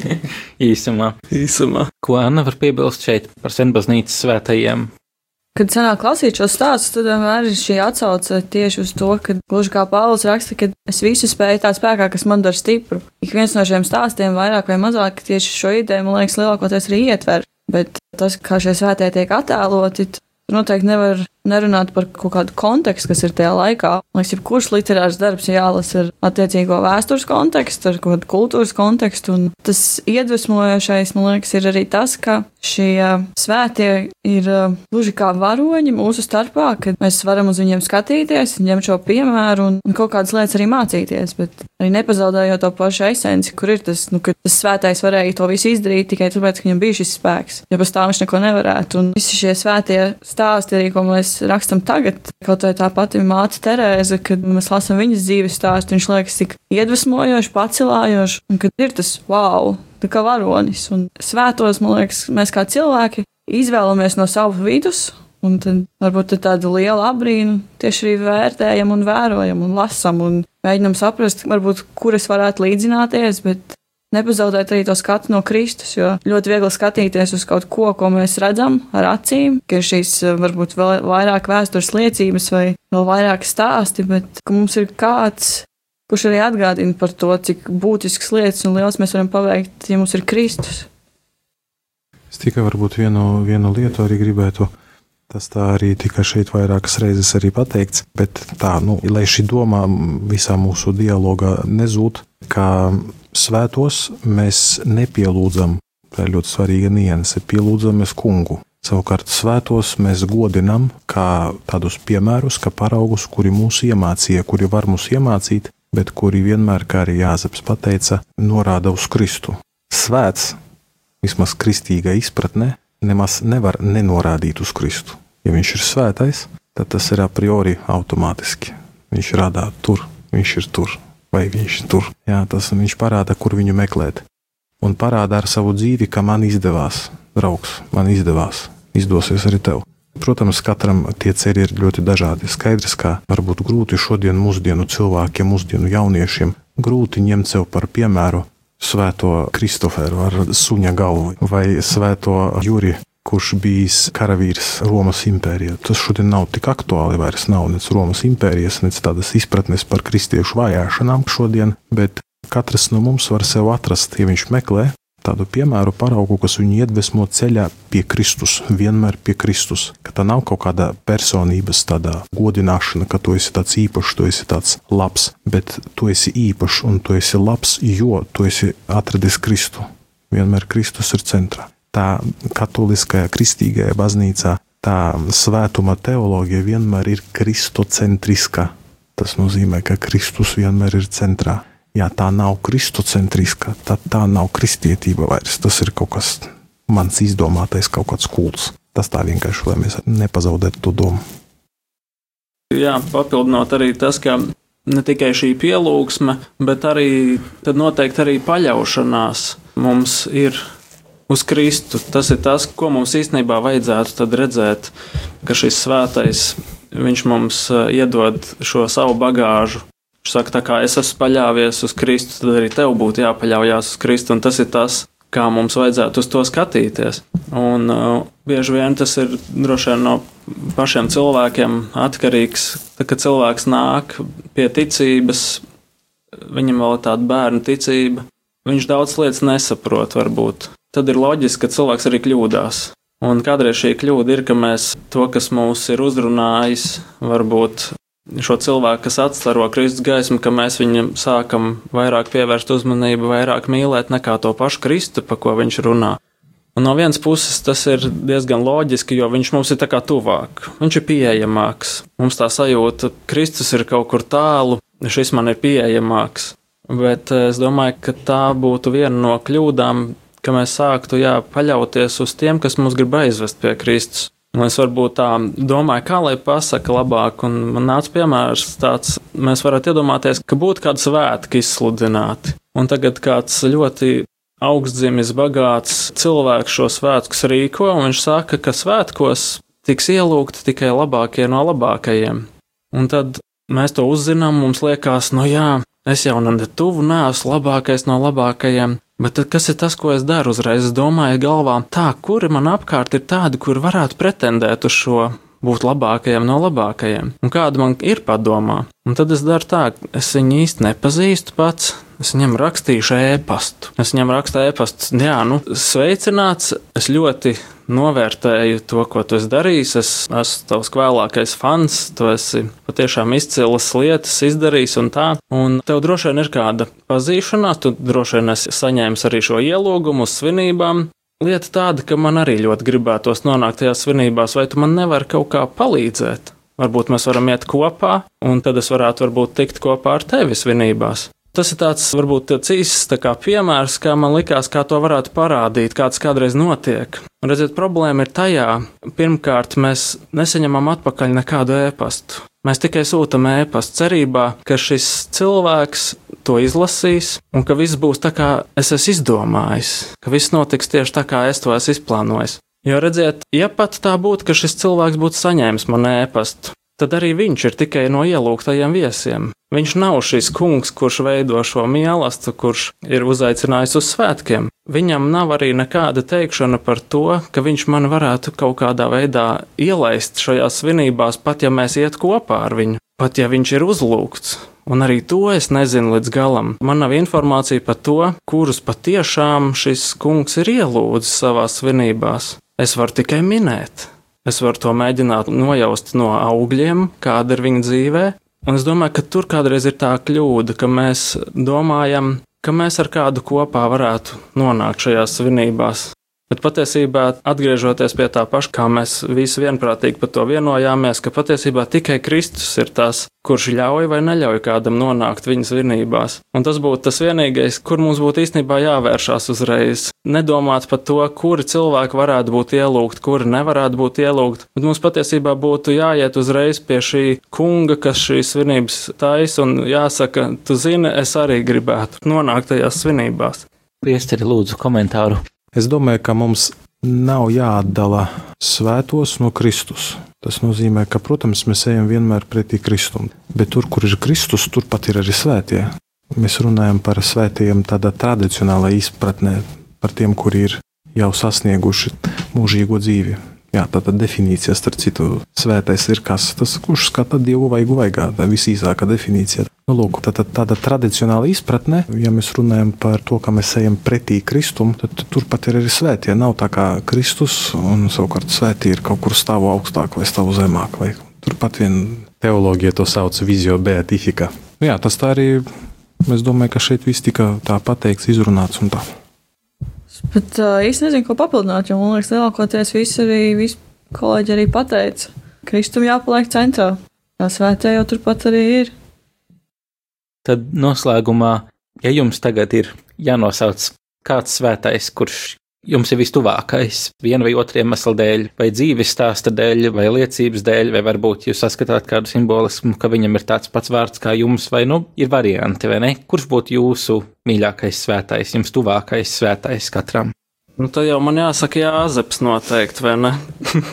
(laughs) īsumā. īsumā. Ko Anna var piebilst šeit par senbaznīcas svētajiem? Kad sanāk lasīt šos stāstus, tad vienmēr ir šī atsauce tieši uz to, ka gluži kā Pāvils raksta, ka es visu spēju tā spēkā, kas man dara stipru. Ik viens no šiem stāstiem vairāk vai mazāk tieši šo ideju, man liekas, lielākoties arī ietver. Bet tas, kā šie svētie tiek attēloti, noteikti nevar nerunāt par kaut kādu kontekstu, kas ir tajā laikā. Liekas, jebkurš literārs darbs jālasa ar attiecīgo vēstures kontekstu, ar kādu kultūras kontekstu. Un tas iedvesmojošais, man liekas, ir arī tas, ka šie svētie ir gluži kā varoņi mūsu starpā, kad mēs varam uz viņiem skatīties, ņemt šo piemēru un, un kaut kādas lietas arī mācīties, bet arī nepazaudējot to pašu esenci, kur ir tas, nu, ka tas svētais varēja to visu izdarīt tikai tāpēc, ka viņam bija šis spēks, ja pastāv viņš neko nevarētu. Un visi šie svētie stāsti arī, ko mēs rakstam tagad, kaut vai tā pati māte Terēze, kad mēs lasām viņas dzīves stāstu, viņš liekas tik iedvesmojoši, pacelājoši, un kad ir tas wow, tā kā varonis. Un svētos, man liekas, mēs kā cilvēki izvēlamies no savas vidus. Un tad varbūt tādu lielu abrīnu tieši arī vērtējam, un vērojam, un lasām, un mēģinam saprast, varbūt, kur es varētu līdzināties, bet nepazaudēt arī to skatu no Kristus, jo ļoti viegli skatīties uz kaut ko, ko mēs redzam ar acīm, ka ir šīs varbūt vēl vairāk vēstures liecības vai vēl vairāk stāsti, bet mums ir kāds, kurš arī atgādina par to, cik būtisks lietas un liels mēs varam paveikt, ja mums ir Kristus. Es tikai varbūt vienu, vienu lietu arī gribētu. Tas tā arī tika šeit vairākas reizes arī pateikts, bet tā, nu, lai šī doma visā mūsu dialogā nezūd, ka svētos mēs nepielūdzam, tā ir ļoti svarīga nianse, pielūdzamies kungu. Savukārt svētos mēs godinam kā tādus piemērus, kā paraugus, kuri mūs iemācīja, kuri var mūs iemācīt, bet kuri vienmēr, kā arī Jāzeps pateica, norāda uz Kristu. Svēts, vismaz kristīgā izpratnē, nemaz nevar nenorādīt uz Kristu. Ja viņš ir svētais, tad tas ir a priori automātiski. Viņš rādā tur, viņš ir tur, vai viņš tur. Jā, tas viņš parāda, kur viņu meklēt. Un parāda ar savu dzīvi, ka man izdevās, draugs, man izdevās, izdosies arī tev. Protams, katram tie ceļi ir ļoti dažādi. Skaidrs, ka varbūt grūti šodien mūsdienu cilvēkiem, mūsdienu jauniešiem, grūti ņemt sev par piemēru svēto Kristoferu ar suņa galvu vai svēto Juri, kurš bijis karavīrs Romas impērijā. Tas šodien nav tik aktuāli vairs nav nec Romas impērijas, nec tādas izpratnes par kristiešu vajāšanām šodien, bet katrs no mums var sev atrast, ja viņš meklē tādu piemēru paraugu, kas viņu iedvesmo ceļā pie Kristus, vienmēr pie Kristus. Ka tā nav kaut kāda personības tādā godināšana, ka tu esi tāds īpašs, tu esi tāds labs, bet tu esi īpašs un tu esi labs, jo tu esi atradis Kristu. Vienmēr Kristus ir centrā. Tā katoliskajā, kristīgajā baznīcā tā svētuma teoloģija vienmēr ir kristocentriska. Tas nozīmē, ka Kristus vienmēr ir centrā ja tā nav kristocentriska, tad tā nav kristietība vairs. Tas ir kaut kas mans izdomātais, kaut kāds kults. Tas tā vienkārši, lai mēs nepazaudētu to domu. Jā, papildinot arī tas, ka ne tikai šī pielūgsme, bet arī noteikti arī paļaušanās mums ir uz Kristu. Tas ir tas, ko mums īstenībā vajadzētu redzēt, ka šis svētais, viņš mums eh, iedod šo savu bagāžu, Viņš saka, tā kā es esmu paļāvies uz Kristu, tad arī tev būtu jāpaļaujas uz Kristu, un tas ir tas, kā mums vajadzētu uz to skatīties. Un uh, bieži vien tas ir droši vien no pašiem cilvēkiem atkarīgs. Tad, kad cilvēks nāk pie ticības, viņam vēl ir tāda bērnu ticība, viņš daudz lietas nesaprot varbūt. Tad ir loģiski, ka cilvēks arī kļūdās. Un kādreiz šī kļūda ir, ka mēs to, kas mūs ir uzrunājis, varbūt šo cilvēku, kas atstaro Kristus gaismu, ka mēs viņam sākam vairāk pievērst uzmanību, vairāk mīlēt nekā to pašu Kristu, pa ko viņš runā. Un no vienas puses tas ir diezgan loģiski, jo viņš mums ir tā kā tuvāk, viņš ir pieejamāks. Mums tā sajūta, ka Kristus ir kaut kur tālu, šis man ir pieejamāks. Bet eh, es domāju, ka tā būtu viena no kļūdām, ka mēs sāktu jā, paļauties uz tiem, kas mūs grib aizvest pie Kristus. Un es varbūt tā domāju, kā lai pasaka labāk, un man nāca piemērs tāds, mēs varētu iedomāties, ka būtu kāda svētki izsludināti. Un tagad kāds ļoti augstdzimis, bagāts cilvēks šo svētkus rīko, un viņš saka, ka svētkos tiks ielūgti tikai labākie no labākajiem. Un tad mēs to uzzinām, mums liekas, no jā, es jau ne tuvu neesmu labākais no labākajiem, Bet tad, kas ir tas, ko es daru uzreiz? Es domāju, galvā, tā, kuri man apkārt ir tādi, kur varētu pretendēt uz šo, būt labākajiem no labākajiem, un kāda man ir padomā. Un tad es daru tā, es viņu īsti nepazīstu pats, Es viņam rakstīšu ēpastu. Es viņam rakstu ēpastu. Jā, nu, sveicināts. Es ļoti novērtēju to, ko tu esi darījis. Es esmu tavs vēlākais fans. Tu esi patiešām izcils lietas izdarījis un tā. Un tev droši vien ir kāda pazīšanās. Tu droši vien esi saņēmis arī šo ielūgumu uz svinībām. Lieta tāda, ka man arī ļoti gribētos nonākt tajās svinībās, vai tu man nevari kaut kā palīdzēt. Varbūt mēs varam iet kopā, un tad es varētu varbūt tikt kopā ar tevi svinībās. Tas ir tāds varbūt tāds īsts tā kā piemērs, kā man likās, kā to varētu parādīt, kāds kādreiz notiek. Un redziet, problēma ir tajā, pirmkārt, mēs nesaņemam atpakaļ nekādu ēpastu. Mēs tikai sūtām ēpastu cerībā, ka šis cilvēks to izlasīs un ka viss būs tā, kā es esmu izdomājis, ka viss notiks tieši tā, kā es to esmu izplānojis. Jo redziet, ja pat tā būtu, ka šis cilvēks būtu saņēmis man ēpastu, tad arī viņš ir tikai no ielūgtajiem viesiem. Viņš nav šis kungs, kurš veido šo mīlestību, kurš ir uzaicinājis uz svētkiem. Viņam nav arī nekāda teikšana par to, ka viņš man varētu kaut kādā veidā ielaist šajās svinībās, pat ja mēs iet kopā ar viņu, pat ja viņš ir uzlūgts. Un arī to es nezinu līdz galam. Man nav informācija par to, kurus patiešām šis kungs ir ielūdzis savās svinībās. Es varu tikai minēt. Es varu to mēģināt nojaust no augļiem, kāda ir viņa dzīvē. Un es domāju, ka tur kādreiz ir tā kļūda, ka mēs domājam, ka mēs ar kādu kopā varētu nonākt šajās svinībās. Bet patiesībā, atgriežoties pie tā paša, kā mēs visi vienprātīgi par to vienojāmies, ka patiesībā tikai Kristus ir tas, kurš ļauj vai neļauj kādam nonākt viņa svinībās. Un tas būtu tas vienīgais, kur mums būtu īstenībā jāvēršās uzreiz. Nedomāt par to, kuri cilvēki varētu būt ielūgti, kuri nevarētu būt ielūgti, bet mums patiesībā būtu jāiet uzreiz pie šī kunga, kas šīs svinības taisa, un jāsaka, tu zini, es arī gribētu nonākt tajās svinībās. Priesteri, lūdzu, komentāru. Es domāju, ka mums nav jāatdala svētos no Kristus. Tas nozīmē, ka, protams, mēs ejam vienmēr pretī Kristum, bet tur, kur ir Kristus, turpat ir arī svētie. Mēs runājam par svētajiem tādā tradicionālā izpratnē, par tiem, kuri ir jau sasnieguši mūžīgo dzīvi. Jā, tā tad definīcija, starp citu, svētais ir kas? Tas, kurš skata dievu vaigu vaigā, tā visīsākā definīcija. Nu, lūk, tā, tā, tāda tradicionāla izpratne, ja mēs runājam par to, ka mēs ejam pretī Kristum, tad turpat ir arī svētie. Nav tā kā Kristus, un savukārt svētie ir kaut kur stāvu augstāk vai stāvu zemāk. Vai turpat vien teoloģija to sauc vizio beatifika. Nu, jā, tas tā arī, es domāju, ka šeit viss tika tā pateikts, izrunāts un tā. Bet uh, īsti nezinu, ko papildināt, jo man liekas, lielākoties visi arī visi kolēģi arī pateica, Kristum jāpaliek centrā. Tā svētē jau turpat arī ir. Tad noslēgumā, ja jums tagad ir jānosauc kāds svētais, kurš jums ir vistuvākais, viena vai otra iemesla dēļ, vai dzīves stāsta dēļ, vai liecības dēļ, vai varbūt jūs saskatāt kādu simbolismu, ka viņam ir tāds pats vārds kā jums, vai nu ir varianti, vai ne? Kurš būtu jūsu mīļākais svētais, jums tuvākais svētais katram? Nu, tad jau man jāsaka, Jāzeps noteikti, vai ne?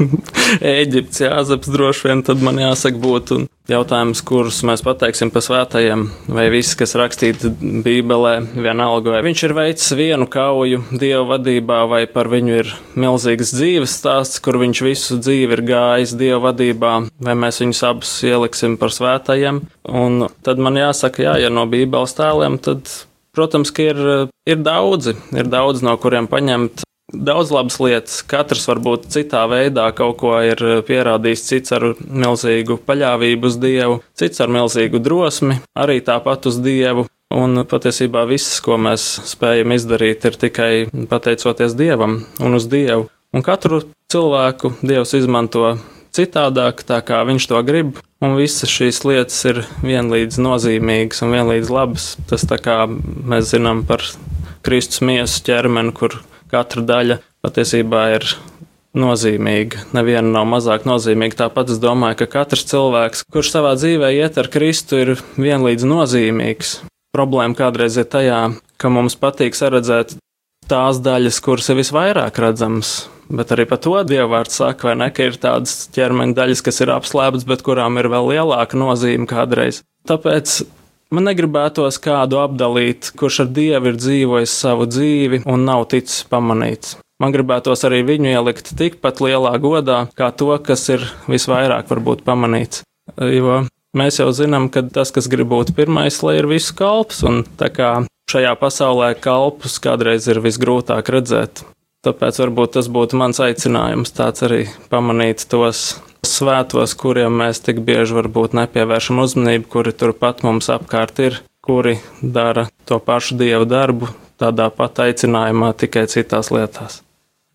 (laughs) Eģipts, Jāzeps droši vien, tad man jāsaka būtu jautājums, kurus mēs pateiksim par svētajiem, vai viss, kas rakstīts Bībelē, vienalga, vai viņš ir veicis vienu kauju Dieva vadībā, vai par viņu ir milzīgs dzīves stāsts, kur viņš visu dzīvi ir gājis Dieva vadībā, vai mēs viņus abus ieliksim par svētajiem. Un tad man jāsaka, jā, ja no Bībeles tēliem, tad Protams, ka ir, ir daudzi, ir daudz no kuriem paņemt daudz labas lietas. Katrs varbūt citā veidā kaut ko ir pierādījis, cits ar milzīgu paļāvību uz Dievu, cits ar milzīgu drosmi, arī tāpat uz Dievu. Un patiesībā viss, ko mēs spējam izdarīt, ir tikai pateicoties Dievam un uz Dievu. Un katru cilvēku Dievs izmanto citādāk, tā kā viņš to grib, un visas šīs lietas ir vienlīdz nozīmīgas un vienlīdz labas. Tas tā kā mēs zinām par Kristus miesu ķermeni, kur katra daļa patiesībā ir nozīmīga. Neviena nav mazāk nozīmīga. Tāpat es domāju, ka katrs cilvēks, kurš savā dzīvē iet ar Kristu, ir vienlīdz nozīmīgs. Problēma kādreiz ir tajā, ka mums patīk saredzēt tās daļas, kuras ir visvairāk redzamas, Bet arī par to dievvvārds saka, vai ne, ka ir tādas ķermeņa daļas, kas ir apslēptas, bet kurām ir vēl lielāka nozīme kādreiz. Tāpēc man negribētos kādu apdalīt, kurš ar dievu ir dzīvojis savu dzīvi un nav ticis pamanīts. Man gribētos arī viņu ielikt tikpat lielā godā, kā to, kas ir visvairāk varbūt pamanīts. Jo mēs jau zinām, ka tas, kas grib būt pirmais, lai ir visu kalps, un tā kā šajā pasaulē kalpus kādreiz ir visgrūtāk redzēt. Tāpēc varbūt tas būtu mans aicinājums tāds arī pamanīt tos svētos, kuriem mēs tik bieži varbūt nepievēršam uzmanību, kuri turpat mums apkārt ir, kuri dara to pašu dievu darbu, tādā pat aicinājumā, tikai citās lietās.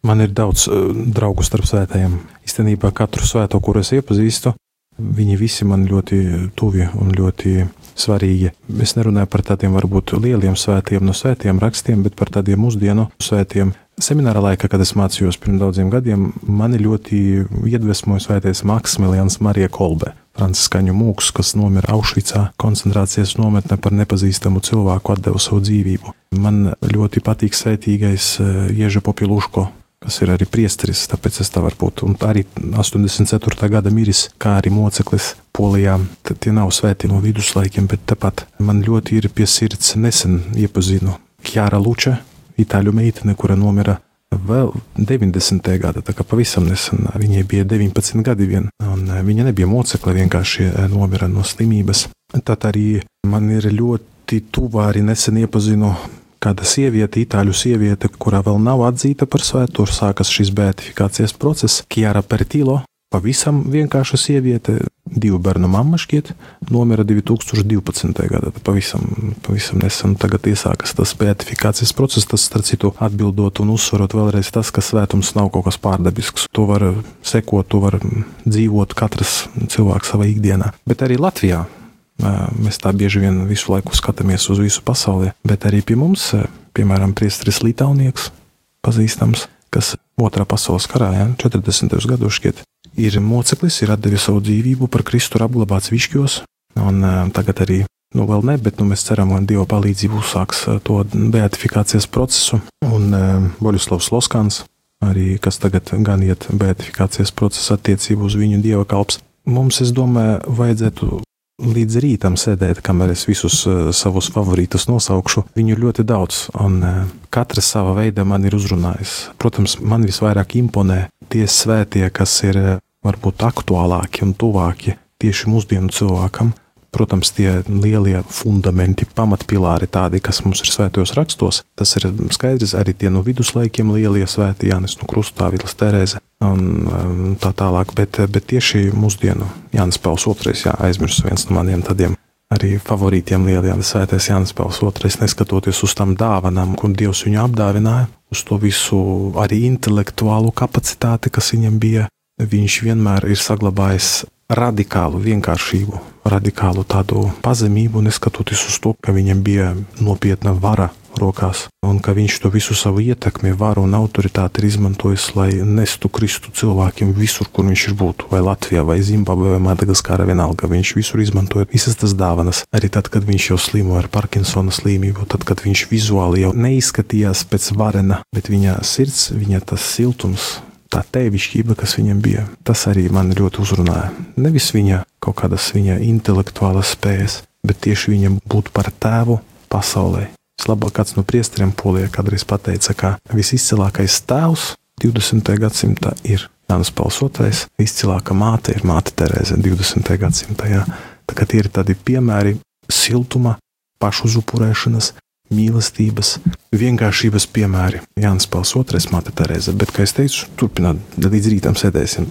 Man ir daudz uh, draugu starp svētajiem. Īstenībā katru svēto, kuru es iepazīstu, Viņi visi man ļoti tuvi un ļoti svarīgi. Es nerunāju par tādiem varbūt lieliem svētiem no svētiem rakstiem, bet par tādiem mūsdienu svētiem. Semināra laikā, kad es mācījos pirms daudziem gadiem, mani ļoti iedvesmoja svētais Maksimilians Marija Kolbe, franciskaņu mūks, kas nomira Aušvicā koncentrācijas nometnē par nepazīstamu cilvēku atdevu savu dzīvību. Man ļoti patīk svētīgais eh, Ježa Popiluško, kas ir arī priesteris, tāpēc es tā varu būt. Un arī 84. gada miris, kā arī moceklis Polijā. Tie nav svēti no viduslaikiem, bet tepat man ļoti ir pie sirds nesen iepazinu Kjāra Luča, itāļu meitene, kura nomira vēl 90. gada, tā kā pavisam nesen. Viņai bija 19 gadi vien, un viņa nebija mocekle, vienkārši nomira no slimības. Tad arī man ir ļoti tuvā arī nesen iepazinu kāda sieviete, itāļu sieviete, kurā vēl nav atzīta par svēto, sākas šis beatifikācijas process, Kiara Pertilo. Pavisam vienkārša sieviete, divu bērnu mamma šķiet, nomira 2012. gadā. Pavisam, pavisam nesen tagad iesākas tas beatifikācijas process, tas, starp citu, atbildot un uzsverot vēlreiz tas, ka svētums nav kaut kas pārdabisks. To var sekot, to var dzīvot katrs cilvēks savā ikdienā. Bet arī Latvijā Mēs tā bieži vien visu laiku skatāmies uz visu pasauli, bet arī pie mums, piemēram, Priestris Litānieks, pazīstams, kas otrā pasaules karā, ja, 40. gados šķiet, ir moceklis, ir devis savu dzīvību par Kristu, ir apglabāts Višķos, un tagad arī, nu vēl ne, bet nu, mēs ceram, ka Dieva palīdzību uzsāks to beatifikācijas procesu, un Boļuslavs Loskans, arī kas tagad gan iet beatifikācijas procesa attiecību uz viņu Dieva kalps. Mums, es domāju, vajadzētu līdz rītam sēdēt, kamēr es visus uh, savus favorītus nosaukšu. Viņu ļoti daudz, un uh, katrs sava veida man ir uzrunājis. Protams, man visvairāk imponē tie svētie, kas ir uh, varbūt aktuālāki un tuvāki tieši mūsdienu cilvēkam. Protams, tie lielie fundamenti, pamatpilāri, tādi, kas mums ir svētajos rakstos, tas ir skaidrs arī tie no viduslaikiem lielie svēti, Jānis no Krustā, Vilas Terēze un tā tālāk. Bet, bet tieši mūsdienu Jānis Pauls II, jā, aizmirsu viens no maniem tādiem arī favorītiem lielajiem svētais Jānis Pauls II, neskatoties uz tām dāvanām, ko Dievs viņu apdāvināja, uz to visu arī intelektuālu kapacitāti, kas viņam bija, viņš vienmēr ir saglabājis radikālu vienkāršību, radikālu tādu pazemību, neskatoties uz to, ka viņam bija nopietna vara rokās, un ka viņš to visu savu ietekmi, varu un autoritāti ir izmantojis, lai nestu Kristu cilvēkiem visur, kur viņš ir būtu, vai Latvijā, vai Zimbabvē, vai Madagaskārā, vienalga. Viņš visur izmantoja visas tas dāvanas. Arī tad, kad viņš jau slimo ar Parkinsona slimību, tad, kad viņš vizuāli jau neizskatījās pēc varena, bet viņa sirds, viņa tas siltums, tā tēvišķība, kas viņam bija, tas arī man ļoti uzrunāja. Nevis viņa kaut kādas viņa intelektuālas spējas, bet tieši viņam būt par tēvu pasaulē. Vislabāk kāds no priesteriem polijā kādreiz pateica, ka visizcilākais tēvs 20. gadsimtā ir Jānis Pauls II, izcilākā māte ir māte Terēze 20. gadsimtā. Jā. Tā kā tie ir tādi piemēri siltuma, pašuzupurēšanas, mīlestības, vienkāršības piemēri. Jānis Pauls II, Māte Terēze, bet, kā jau teicu, turpināt, līdz rītam sēdēsim.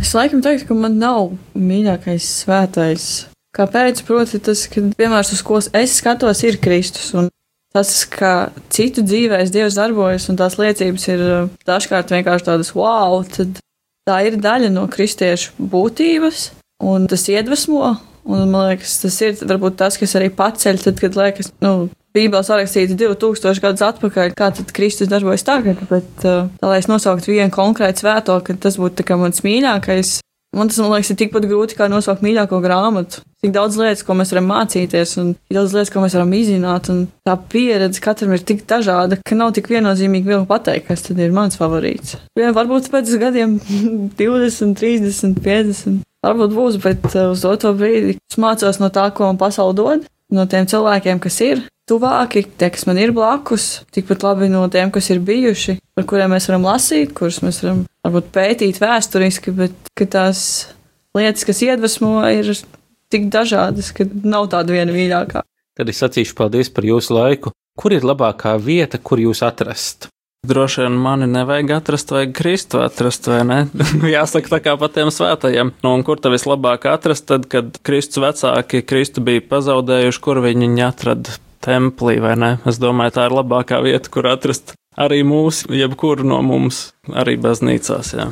Es laikam teiktu, ka man nav mīļākais svētais. Kāpēc? Proti, tas, ka piemērs, uz ko es skatos, ir Kristus. Un tas, ka citu dzīvēs Dievs darbojas, un tās liecības ir uh, dažkārt vienkārši tādas wow, tad tā ir daļa no kristiešu būtības, un tas iedvesmo. Un, man liekas, tas ir varbūt tas, kas arī paceļ, tad, kad liekas, nu, Bībelē sarakstīts 2000 gadus atpakaļ, kā tad Kristus darbojas tagad, bet uh, tā, lai es nosauktu vienu konkrētu svēto, ka tas būtu mans mīļākais, man tas, man liekas, ir tikpat grūti kā nosaukt mīļāko grāmatu. Tik daudz lietas, ko mēs varam mācīties, un tik daudz lietas, ko mēs varam izzināt, un tā pieredze katram ir tik dažāda, ka nav tik viennozīmīgi vēl pateikt, kas tad ir mans favorīts. Jā, varbūt pēc gadiem 20, 30, 50. Varbūt būs, bet uh, uz to brīdi es mācos no tā, ko man pasaule dod, no tiem cilvēkiem, kas ir, tuvāki, tie, kas man ir blakus, tikpat labi no tiem, kas ir bijuši, par kuriem mēs varam lasīt, kurus mēs varam varbūt pētīt vēsturiski, bet tās lietas, kas iedvesmo, ir tik dažādas, ka nav tāda viena mīļākā. Tad es sacīšu paldies par jūsu laiku. Kur ir labākā vieta, kur jūs atrast? Droši vien mani nevajag atrast, vajag Kristu atrast, vai ne? (laughs) Jāsaka tā kā pa tiem svētajiem. Nu, un kur tad vislabāk atrast, tad, kad Kristus vecāki Kristu bija pazaudējuši, kur viņi viņu atrada templī, vai ne? Es domāju, tā ir labākā vieta, kur atrast arī mūsu, jebkuru no mums, arī baznīcās. Jā.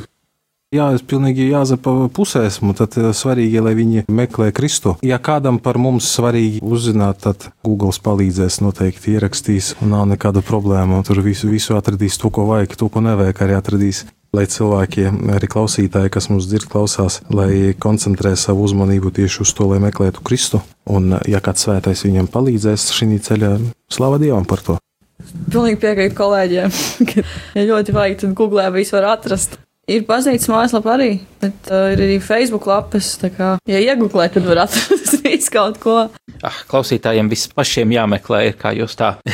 Jā, es pilnīgi jāzapa pusē esmu. Tad eh, svarīgi, lai viņi meklē Kristu. Ja kādam par mums svarīgi uzzināt, tad Google palīdzēs noteikti ierakstīs. Nav nekāda problēma. Tur visu, visu atradīs, to, ko vajag, to, ko nevajag, arī atradīs. Lai cilvēki, arī klausītāji, kas mums dzird, klausās, lai koncentrē savu uzmanību tieši uz to, lai meklētu Kristu. Un, ja kāds svētais viņam palīdzēs šī ceļā, slava Dievam par to! Pilnīgi piekrītu kolēģiem, (laughs) ka, ja ļoti vajag, tad googlē visu var atrast. Ir baznīcas mājaslapa arī, bet uh, ir arī Facebook lapas. Tā kā, ja iegūlē, tad var atrast (laughs) visu kaut ko. Ah, klausītājiem viss pašiem jāmeklē, ir kā jūs tā. (laughs)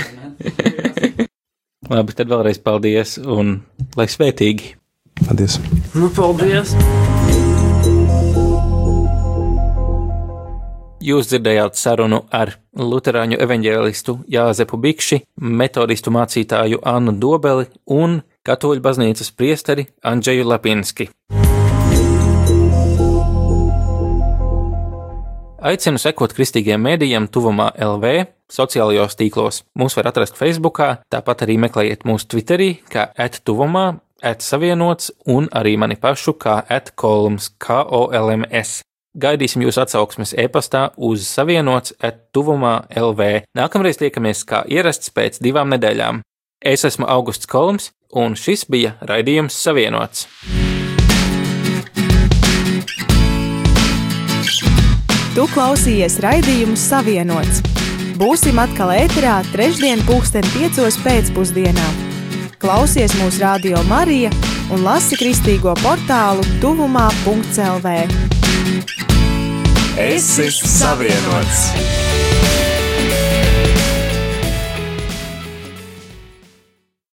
Labi, tad vēlreiz paldies un lai svētīgi! Paldies! Nu, paldies! Jūs dzirdējāt sarunu ar Lutāņu evanģēlistu Jāzepu Bikši, metodistu mācītāju Annu Dobeli un Katoļu baznīcas priesteri Andžeju Lapinski. Aicinu sekot kristīgiem mēdījiem tuvumā LV sociālajos tīklos. Mūs var atrast Facebook, tāpat arī meklējiet mūsu Twitterī, kā attuvumā, atsavienots un arī mani pašu kā atkolms, KOLMS. Gaidīsim jūsu atsauksmes e-pastā uz savienots attuvumā LV. Nākamreiz tiekamies kā ierasts pēc divām nedēļām. Es esmu Augusts Kolms, un šis bija raidījums Savienots. Tu klausījies raidījumu Savienots. Būsim atkal ēterā trešdien, pulksten piecos pēcpusdienā. Klausies mūsu radio Marija un lasi kristīgo portālu tuvumā.lv. Es esmu savienots!